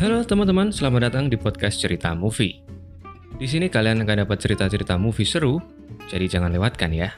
Halo teman-teman, selamat datang di podcast Cerita Movie. Di sini kalian akan dapat cerita-cerita movie seru, jadi jangan lewatkan ya.